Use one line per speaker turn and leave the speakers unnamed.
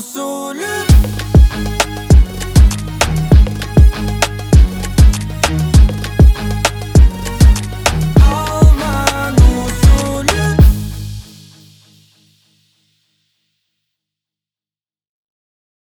consoler.